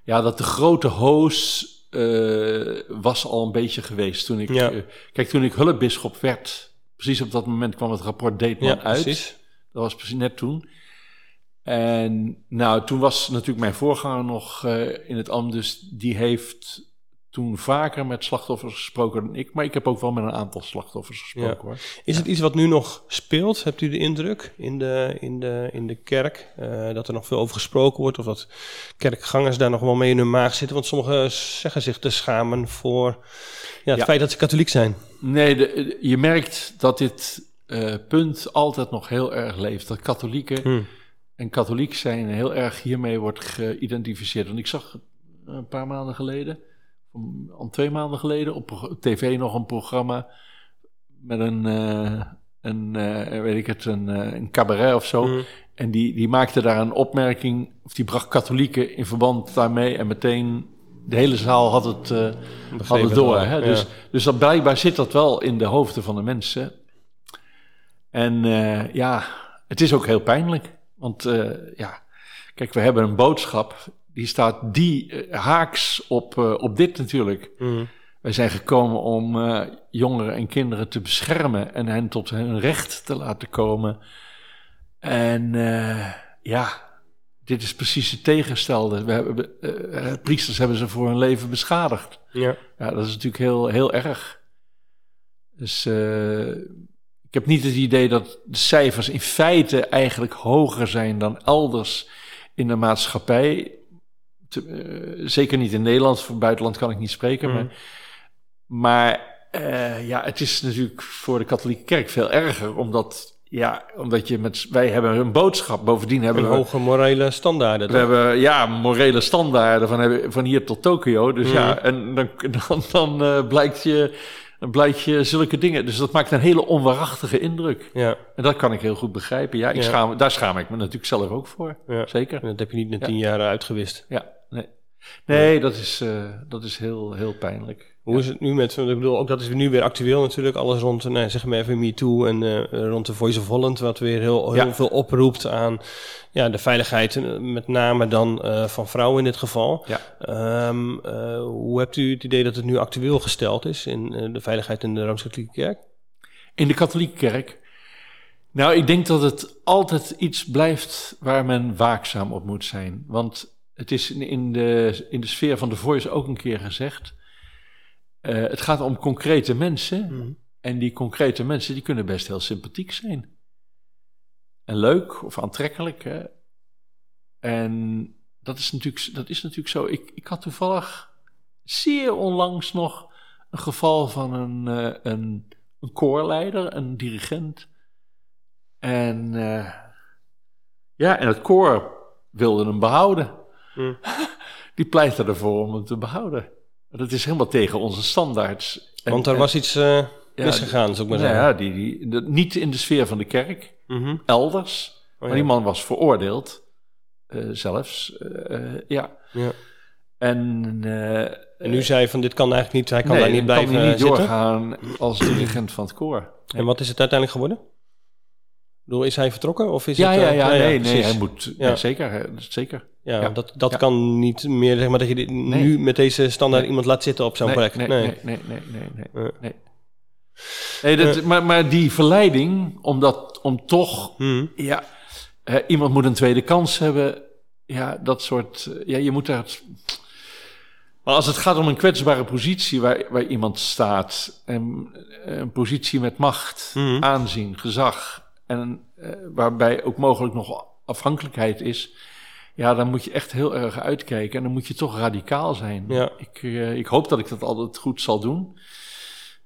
ja, dat de grote hoos eh, was al een beetje geweest toen ik, Ja. eh, kijk, toen ik hulpbisschop werd, precies op dat moment kwam het rapport Deetman uit. precies. Dat was precies net toen. En nou, toen was natuurlijk mijn voorganger nog eh, in het ambt, dus die heeft toen vaker met slachtoffers gesproken dan ik. Maar ik heb ook wel met een aantal slachtoffers gesproken hoor. Is het iets wat nu nog speelt? Hebt u de indruk in de, in de, in de kerk eh, dat er nog veel over gesproken wordt? Of dat kerkgangers daar nog wel mee in hun maag zitten? Want sommigen zeggen zich te schamen voor ja, het feit dat ze katholiek zijn. Nee, de- je merkt dat dit eh, punt altijd nog heel erg leeft. Dat katholieken Hm. en katholiek zijn heel erg hiermee wordt geïdentificeerd. Want ik zag een paar maanden geleden, al twee maanden geleden, op tv nog een programma met een, eh, een eh, weet ik het, een, eh, een cabaret of zo. Hm. En die, die maakte daar een opmerking, of die bracht katholieken in verband daarmee. En meteen de hele zaal had het, had het door. Hè? ja. Dus, dus dat, blijkbaar zit dat wel in de hoofden van de mensen. En ja, het is ook heel pijnlijk. Want ja, kijk, we hebben een boodschap. Die staat die eh, haaks op, eh, op dit natuurlijk. Hm. Wij zijn gekomen om eh, jongeren en kinderen te beschermen en hen tot hun recht te laten komen. En ja, dit is precies het tegenstelde. We hebben, priesters hebben ze voor hun leven beschadigd. Ja. Ja, dat is natuurlijk heel, heel erg. Dus ik heb niet het idee dat de cijfers in feite eigenlijk hoger zijn dan elders in de maatschappij. Te- eh, zeker niet in Nederland, voor buitenland kan ik niet spreken. Mhm. Maar, maar eh, ja, het is natuurlijk voor de katholieke kerk veel erger, omdat, ja, omdat je met, wij hebben een boodschap. Bovendien hebben En we hoge morele standaarden. we toch? hebben ja, morele standaarden van, van hier tot Tokio. Dus Mhm. ja, en dan, dan, dan eh, blijkt je blijkt je zulke dingen. Dus dat maakt een hele onwaarachtige indruk. Ja, En dat kan ik heel goed begrijpen. Ja, ik Ja. Schaam, daar schaam ik me natuurlijk zelf ook voor. ja. Zeker. En dat heb je niet na Ja. tien jaar uitgewist. Ja, nee. Nee, dat is, eh, dat is heel, heel pijnlijk. Hoe is het nu met, ik bedoel, ook dat is nu weer actueel natuurlijk, alles rond, nou, zeg maar even MeToo en eh, rond de Voice of Holland, wat weer heel, heel veel oproept aan ja, de veiligheid, eh, met name dan van vrouwen in dit geval. Ja. Ehm, eh, hoe hebt u het idee dat het nu actueel gesteld is in de veiligheid in de Rooms-Katholieke Kerk? In de katholieke kerk. Nou, ik denk dat het altijd iets blijft waar men waakzaam op moet zijn. Want het is in- de, in de sfeer van de voice ook een keer gezegd. eh, het gaat om concrete mensen. En die concrete mensen die kunnen best heel sympathiek zijn. En leuk of aantrekkelijk. Hè? En dat is natuurlijk, dat is natuurlijk zo. Ik, ik had toevallig zeer onlangs nog een geval van een, eh, een, een koorleider, een dirigent. En eh, ja, en het koor wilde hem behouden. Die pleitte ervoor om hem te behouden. Dat is helemaal tegen onze standaards. En- Want er was iets eh, ja, misgegaan, zou ik maar nou zeggen. ja, die, die, de- niet in de sfeer van de kerk, Mhm. elders. Oh, maar die man was veroordeeld, eh, zelfs. eh, ja. Ja. En, En nu zei je van dit kan eigenlijk niet, hij kan nee, daar niet blijven kan hij niet zitten. doorgaan als dirigent van het koor. En wat is het uiteindelijk geworden? Bedoel, is hij vertrokken of is Ja, het... ja, eh, ja, nee, nee, hij moet, Ja. nee, zeker, hè, zeker. Ja, Ja. dat, dat Ja. kan niet meer, zeg maar, dat je dit nu met deze standaard Nee. iemand laat zitten op zo'n nee, plek. Nee, nee, nee, nee, nee, nee. Nee. nee. Nee, dat, maar, maar die verleiding om, dat, om toch Mhm. Ja, eh, iemand moet een tweede kans hebben. Ja, dat soort. eh, ja, je moet daar. Maar als het gaat om een kwetsbare positie waar, waar iemand staat, en, eh, een positie met macht, Mhm. aanzien, gezag, en eh, waarbij ook mogelijk nog afhankelijkheid is, ja, dan moet je echt heel erg uitkijken en dan moet je toch radicaal zijn. Ja. Ik, eh, ik hoop dat ik dat altijd goed zal doen,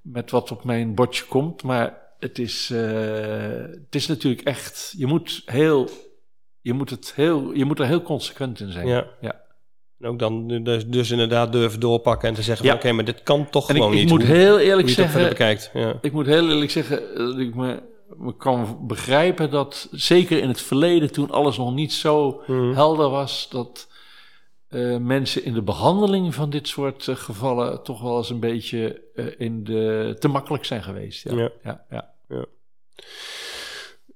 met wat op mijn bordje komt, maar het is, eh, het is natuurlijk echt, je moet heel, je moet het heel, je moet er heel consequent in zijn. Ja. ja. En ook dan dus, dus inderdaad durven doorpakken en te zeggen Ja. van oké, maar dit kan toch En ik, gewoon ik niet. moet hoe, heel eerlijk zeggen, bekijkt. Ja. ik moet heel eerlijk zeggen dat ik me kan begrijpen dat zeker in het verleden, toen alles nog niet zo Mhm. helder was, dat eh, mensen in de behandeling van dit soort eh, gevallen toch wel eens een beetje eh, in de, te makkelijk zijn geweest. Ja. Ja. Ja, ja.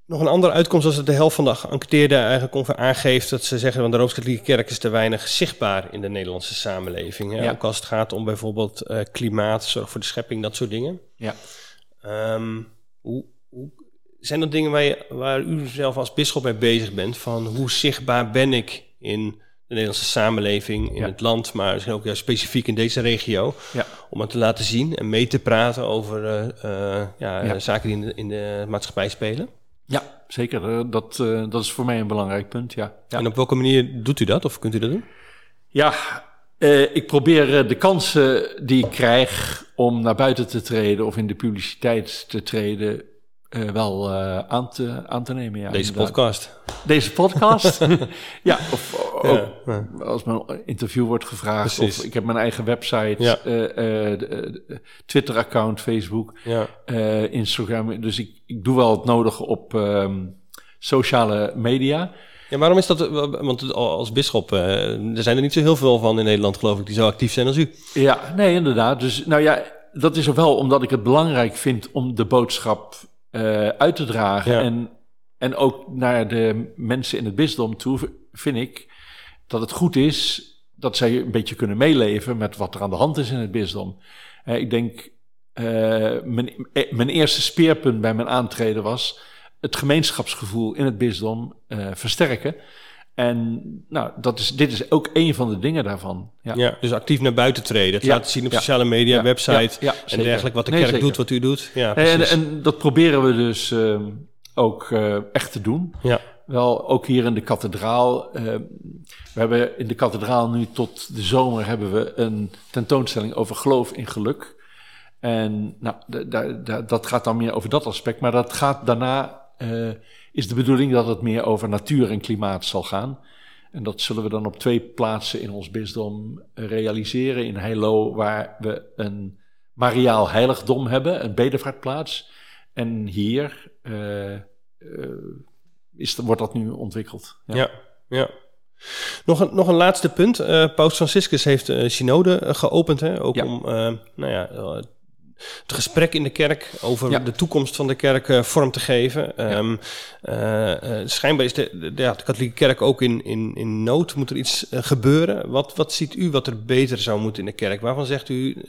Nog een andere uitkomst was dat de helft van de geënquêteerden eigenlijk ongeveer aangeeft dat ze zeggen, want de Rooms-Katholieke Kerk is te weinig zichtbaar in de Nederlandse samenleving. Hè? Ja. Ook als het gaat om bijvoorbeeld klimaat, zorg voor de schepping, dat soort dingen. Ja. Ehm, hoe, hoe, zijn dat dingen waar, je, waar u zelf als bisschop mee bezig bent? Van hoe zichtbaar ben ik in de Nederlandse samenleving, in Ja. het land, maar misschien ook ja, specifiek in deze regio? Ja. Om het te laten zien en mee te praten over eh, eh, ja, Ja. zaken die in de, in de maatschappij spelen. ja zeker. Eh, dat, eh, dat is voor mij een belangrijk punt, ja. En op welke manier doet u dat? Of kunt u dat doen? Ja, eh, ik probeer eh, de kansen die ik krijg om naar buiten te treden of in de publiciteit te treden, eh, wel eh, aan, te, aan te nemen. Ja, Deze inderdaad. podcast. Deze podcast. ja, of ook Ja, ja. als mijn interview wordt gevraagd. Precies. Of ik heb mijn eigen website, Ja. eh, Twitter-account, Facebook, Ja. Instagram. Dus ik, ik doe wel het nodige op ehm, sociale media. ja, waarom is dat? Want als bisschop, er zijn er niet zo heel veel van in Nederland, geloof ik, die zo actief zijn als u. Ja, nee, inderdaad. Dus nou ja, dat is er wel omdat ik het belangrijk vind om de boodschap eh, uit te dragen. Ja. En, en ook naar de mensen in het bisdom toe vind ik dat het goed is dat zij een beetje kunnen meeleven met wat er aan de hand is in het bisdom. Eh, ik denk, eh, mijn, mijn eerste speerpunt bij mijn aantreden was het gemeenschapsgevoel in het bisdom versterken. En nou, dat is, dit is ook een van de dingen daarvan. Ja. Ja. Dus actief naar buiten treden. Het Ja. laten zien op Ja. sociale media, website en dergelijke. Wat de Nee, kerk zeker. doet, wat u doet. Ja, en, precies. en dat proberen we dus ehm, ook eh, echt te doen. ja. Wel, ook hier in de kathedraal. ehm, we hebben in de kathedraal nu tot de zomer hebben we een tentoonstelling over geloof in geluk. En nou, da- da- da- dat gaat dan meer over dat aspect. Maar dat gaat daarna, eh, is de bedoeling dat het meer over natuur en klimaat zal gaan. En dat zullen we dan op twee plaatsen in ons bisdom realiseren. In Heilo, waar we een mariaal heiligdom hebben, een bedevaartplaats. En hier uh, is, wordt dat nu ontwikkeld. Ja, ja. ja. Nog een, nog een laatste punt. Uh, Paus Franciscus heeft uh, synode geopend, hè? ook om nou ja, het gesprek in de kerk over de toekomst van de kerk uh, vorm te geven. Ja. Um, uh, schijnbaar is de, de, de, katholieke kerk ook in, in, in nood. Moet er iets gebeuren? Wat, wat ziet u wat er beter zou moeten in de kerk? Waarvan zegt u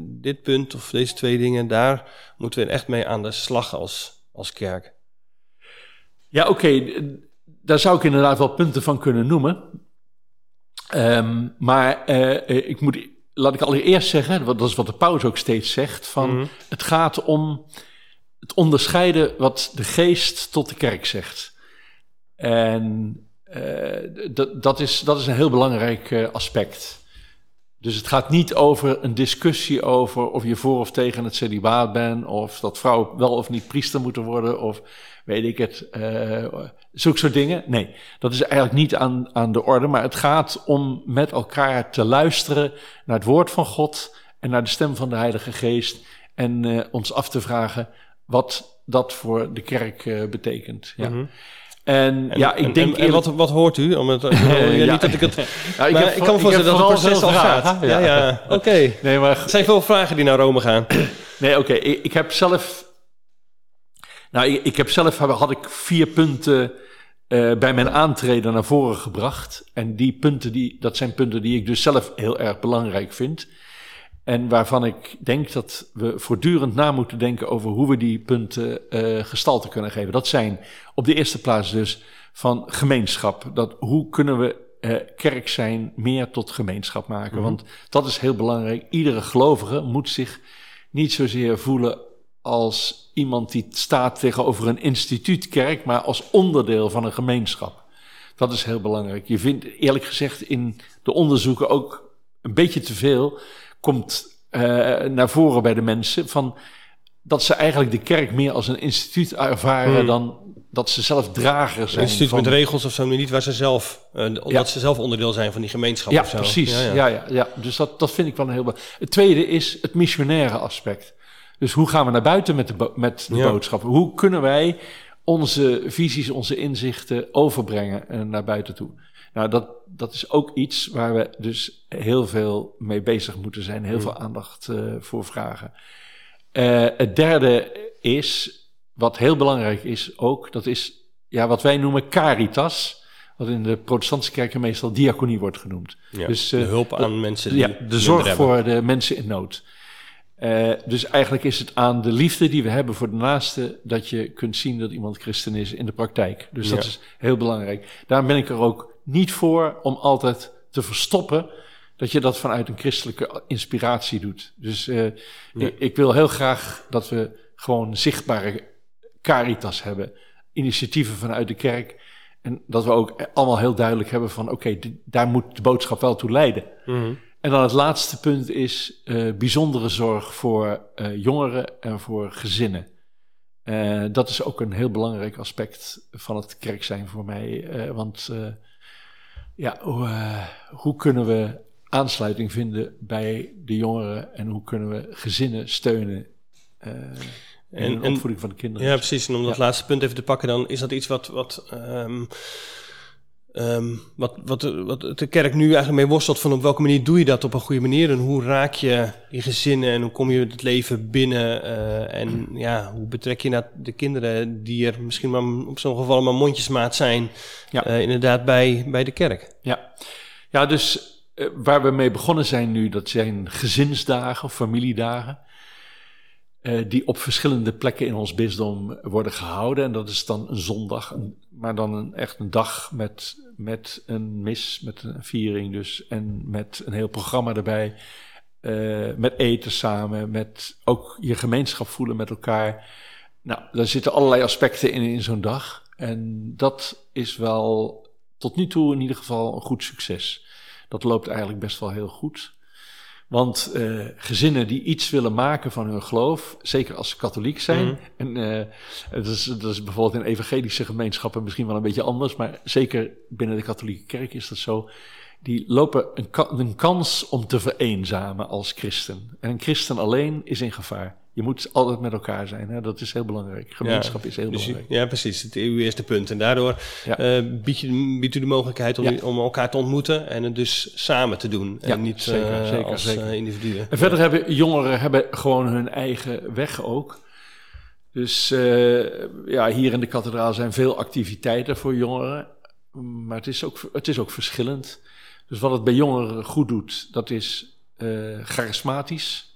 dit punt of deze twee dingen, daar moeten we echt mee aan de slag als, als kerk? Ja, oké. Daar zou ik inderdaad wel punten van kunnen noemen. Um, maar ik moet laat ik allereerst zeggen, want dat is wat de paus ook steeds zegt, van mhm. het gaat om het onderscheiden wat de geest tot de kerk zegt. En uh, dat, is, dat is een heel belangrijk uh, aspect. Dus het gaat niet over een discussie over of je voor of tegen het celibaat bent, of dat vrouwen wel of niet priester moeten worden, of weet ik het, uh, zulke soort dingen. Nee, dat is eigenlijk niet aan, aan de orde, maar het gaat om met elkaar te luisteren naar het woord van God en naar de stem van de Heilige Geest en uh, ons af te vragen wat dat voor de kerk uh, betekent. Ja. Mm -hmm. En, en, ja, ik en, denk. En, wat, wat hoort u? Om het, ja, niet dat ik het. Ja, ik, heb, ik kan me voorstellen dat het proces al gaat. Ja, ja. oké. Okay. Nee, maar er zijn veel vragen die naar Rome gaan. Nee, oké. Okay. Ik, ik, heb zelf nou, ik, ik heb zelf had ik vier punten uh, bij mijn aantreden naar voren gebracht. En die punten, die, dat zijn punten die ik dus zelf heel erg belangrijk vind. En waarvan ik denk dat we voortdurend na moeten denken over hoe we die punten uh, gestalte kunnen geven. Dat zijn op de eerste plaats dus van gemeenschap. Dat, hoe kunnen we uh, kerk zijn meer tot gemeenschap maken? Mm -hmm. Want dat is heel belangrijk. Iedere gelovige moet zich niet zozeer voelen als iemand die staat tegenover een instituutkerk, maar als onderdeel van een gemeenschap. Dat is heel belangrijk. Je vindt eerlijk gezegd in de onderzoeken ook een beetje te veel, komt uh, naar voren bij de mensen, van dat ze eigenlijk de kerk meer als een instituut ervaren hmm. dan dat ze zelf drager zijn. Een instituut van... met regels of zo, niet waar ze zelf, uh, omdat ja. ze zelf onderdeel zijn van die gemeenschap ja, of zo. Precies. Ja, ja. Ja, ja, ja. Dus dat, dat vind ik wel een heel belangrijk. Het tweede is het missionaire aspect. Dus hoe gaan we naar buiten met de, met de ja. boodschap? Hoe kunnen wij onze visies, onze inzichten overbrengen uh, naar buiten toe? Nou, dat, dat is ook iets waar we dus heel veel mee bezig moeten zijn, heel veel aandacht uh, voor vragen. Uh, het derde is, wat heel belangrijk is ook, dat is ja, wat wij noemen caritas. Wat in de protestantse kerken meestal diaconie wordt genoemd. Ja, dus, de hulp aan mensen die Ja, de zorg voor de mensen in nood. Uh, dus eigenlijk is het aan de liefde die we hebben voor de naaste dat je kunt zien dat iemand christen is in de praktijk. Dus dat is heel belangrijk. Daarom ben ik er ook niet voor om altijd te verstoppen dat je dat vanuit een christelijke inspiratie doet. Dus uh, ik, ik, wil heel graag dat we gewoon zichtbare caritas hebben, initiatieven vanuit de kerk. En dat we ook allemaal heel duidelijk hebben van oké, okay, daar moet de boodschap wel toe leiden. Mm -hmm. En dan het laatste punt is uh, bijzondere zorg voor uh, jongeren en voor gezinnen. Uh, dat is ook een heel belangrijk aspect van het kerk zijn voor mij. want ja, hoe, hoe kunnen we aansluiting vinden bij de jongeren en hoe kunnen we gezinnen steunen? en, de opvoeding van de kinderen. Ja, precies. En om dat ja. laatste punt even te pakken, dan is dat iets wat, wat um, Um, wat, wat, wat de kerk nu eigenlijk mee worstelt van op welke manier doe je dat op een goede manier en hoe raak je die gezinnen en hoe kom je het leven binnen uh, en ja, hoe betrek je naar de kinderen die er misschien maar op zo'n geval maar mondjesmaat zijn, ja. uh, inderdaad bij, bij de kerk. Ja, ja dus uh, waar we mee begonnen zijn nu, dat zijn gezinsdagen of familiedagen. Die op verschillende plekken in ons bisdom worden gehouden. En dat is dan een zondag, een, maar dan echt een dag met, met een mis, met een viering dus. En met een heel programma erbij. Uh, met eten samen, met ook je gemeenschap voelen met elkaar. Nou, daar zitten allerlei aspecten in in zo'n dag. En dat is wel tot nu toe in ieder geval een goed succes. Dat loopt eigenlijk best wel heel goed. Want uh, gezinnen die iets willen maken van hun geloof, zeker als ze katholiek zijn, mm. en uh, dat, is, dat is bijvoorbeeld in evangelische gemeenschappen misschien wel een beetje anders, maar zeker binnen de katholieke kerk is dat zo. die lopen een, een, kans om te vereenzamen als christen. En een christen alleen is in gevaar. Je moet altijd met elkaar zijn. Hè? Dat is heel belangrijk. Gemeenschap is heel dus belangrijk. Ja, precies. Het uw eerste punt. En daardoor ja. uh, biedt, je, biedt u de mogelijkheid om, om, elkaar te ontmoeten en het dus samen te doen. En niet zeker, uh, zeker, als zeker. Uh, individuen. En verder hebben jongeren hebben gewoon hun eigen weg ook. Dus ja, hier in de kathedraal zijn veel activiteiten voor jongeren. Maar het is ook, het is ook verschillend. Dus wat het bij jongeren goed doet, dat is charismatisch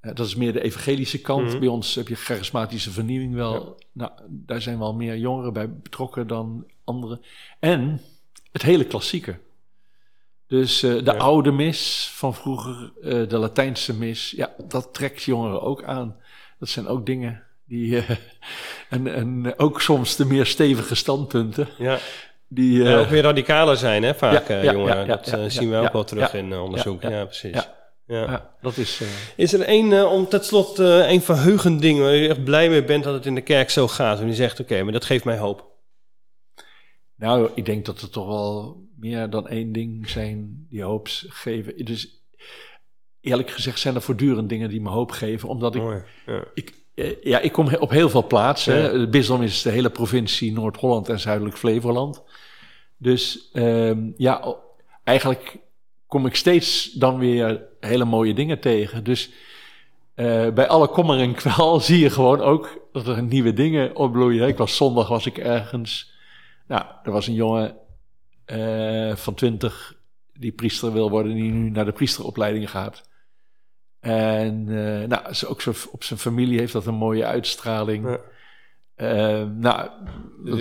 dat is meer de evangelische kant. Mhm. Bij ons heb je charismatische vernieuwing wel. Nou, daar zijn wel meer jongeren bij betrokken dan anderen. En het hele klassieke. Dus uh, de oude mis van vroeger, uh, de Latijnse mis, ja, dat trekt jongeren ook aan. Dat zijn ook dingen die. Uh, en, en ook soms de meer stevige standpunten. Ja. Die ook weer radicaler zijn, hè, vaak jongeren. dat zien we ook wel terug in onderzoek. Ja, precies. Ja. dat is... Uh... Is er één, uh, om tot slot, uh, één verheugend ding waar je echt blij mee bent dat het in de kerk zo gaat? En je zegt, oké, maar dat geeft mij hoop. Nou, ik denk dat er toch wel meer dan één ding zijn die hoop geven. Dus eerlijk gezegd zijn er voortdurend dingen die me hoop geven. Omdat ik... Mooi, ja. ik ja, ik kom op heel veel plaatsen. Ja. Het bisdom is de hele provincie Noord-Holland en Zuidelijk Flevoland. Dus um, ja, eigenlijk kom ik steeds dan weer hele mooie dingen tegen. Dus uh, bij alle kommer en kwel zie je gewoon ook dat er nieuwe dingen opbloeien. Ik was zondag was ik ergens. Nou, er was een jongen uh, van twintig die priester wil worden, die nu naar de priesteropleiding gaat. En uh, nou, ook op zijn familie heeft dat een mooie uitstraling. Uh, nou,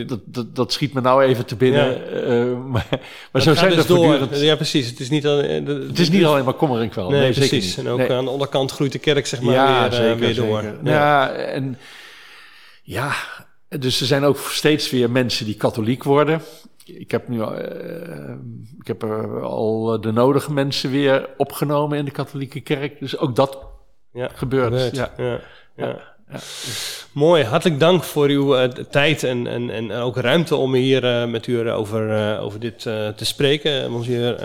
dat, dat, dat, schiet me nou even te binnen. Ja. Uh, maar maar zo zijn dus er voortdurend... Ja, precies. Het is niet, alleen, het is niet alleen maar kommer en kwel. Nee, nee precies. En ook nee. aan de onderkant groeit de kerk zeg maar ja, weer, zeker, uh, weer door. Ja. ja, en ja, dus er zijn ook steeds weer mensen die katholiek worden. Ik heb nu ik heb al de nodige mensen weer opgenomen in de katholieke kerk. Dus ook dat ja, gebeurt. gebeurt. Ja. Ja. Ja. Mooi, hartelijk dank voor uw uh, tijd en, en, en ook ruimte om hier uh, met u over, uh, over dit te spreken. Monsieur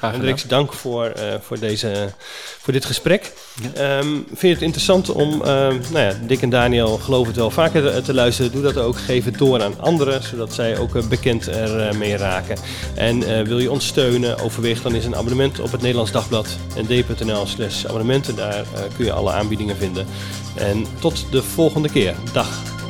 Hendricks, dank voor, voor, deze, voor dit gesprek. Ja. Um, vind je het interessant om, nou ja, Dick en Daniel geloof het wel vaker te luisteren. Doe dat ook, geef het door aan anderen, zodat zij ook bekend ermee raken. En wil je ons steunen, overweeg dan is een abonnement op het Nederlands Dagblad nd.nl slash abonnementen. Daar kun je alle aanbiedingen vinden. En tot de volgende keer. Dag.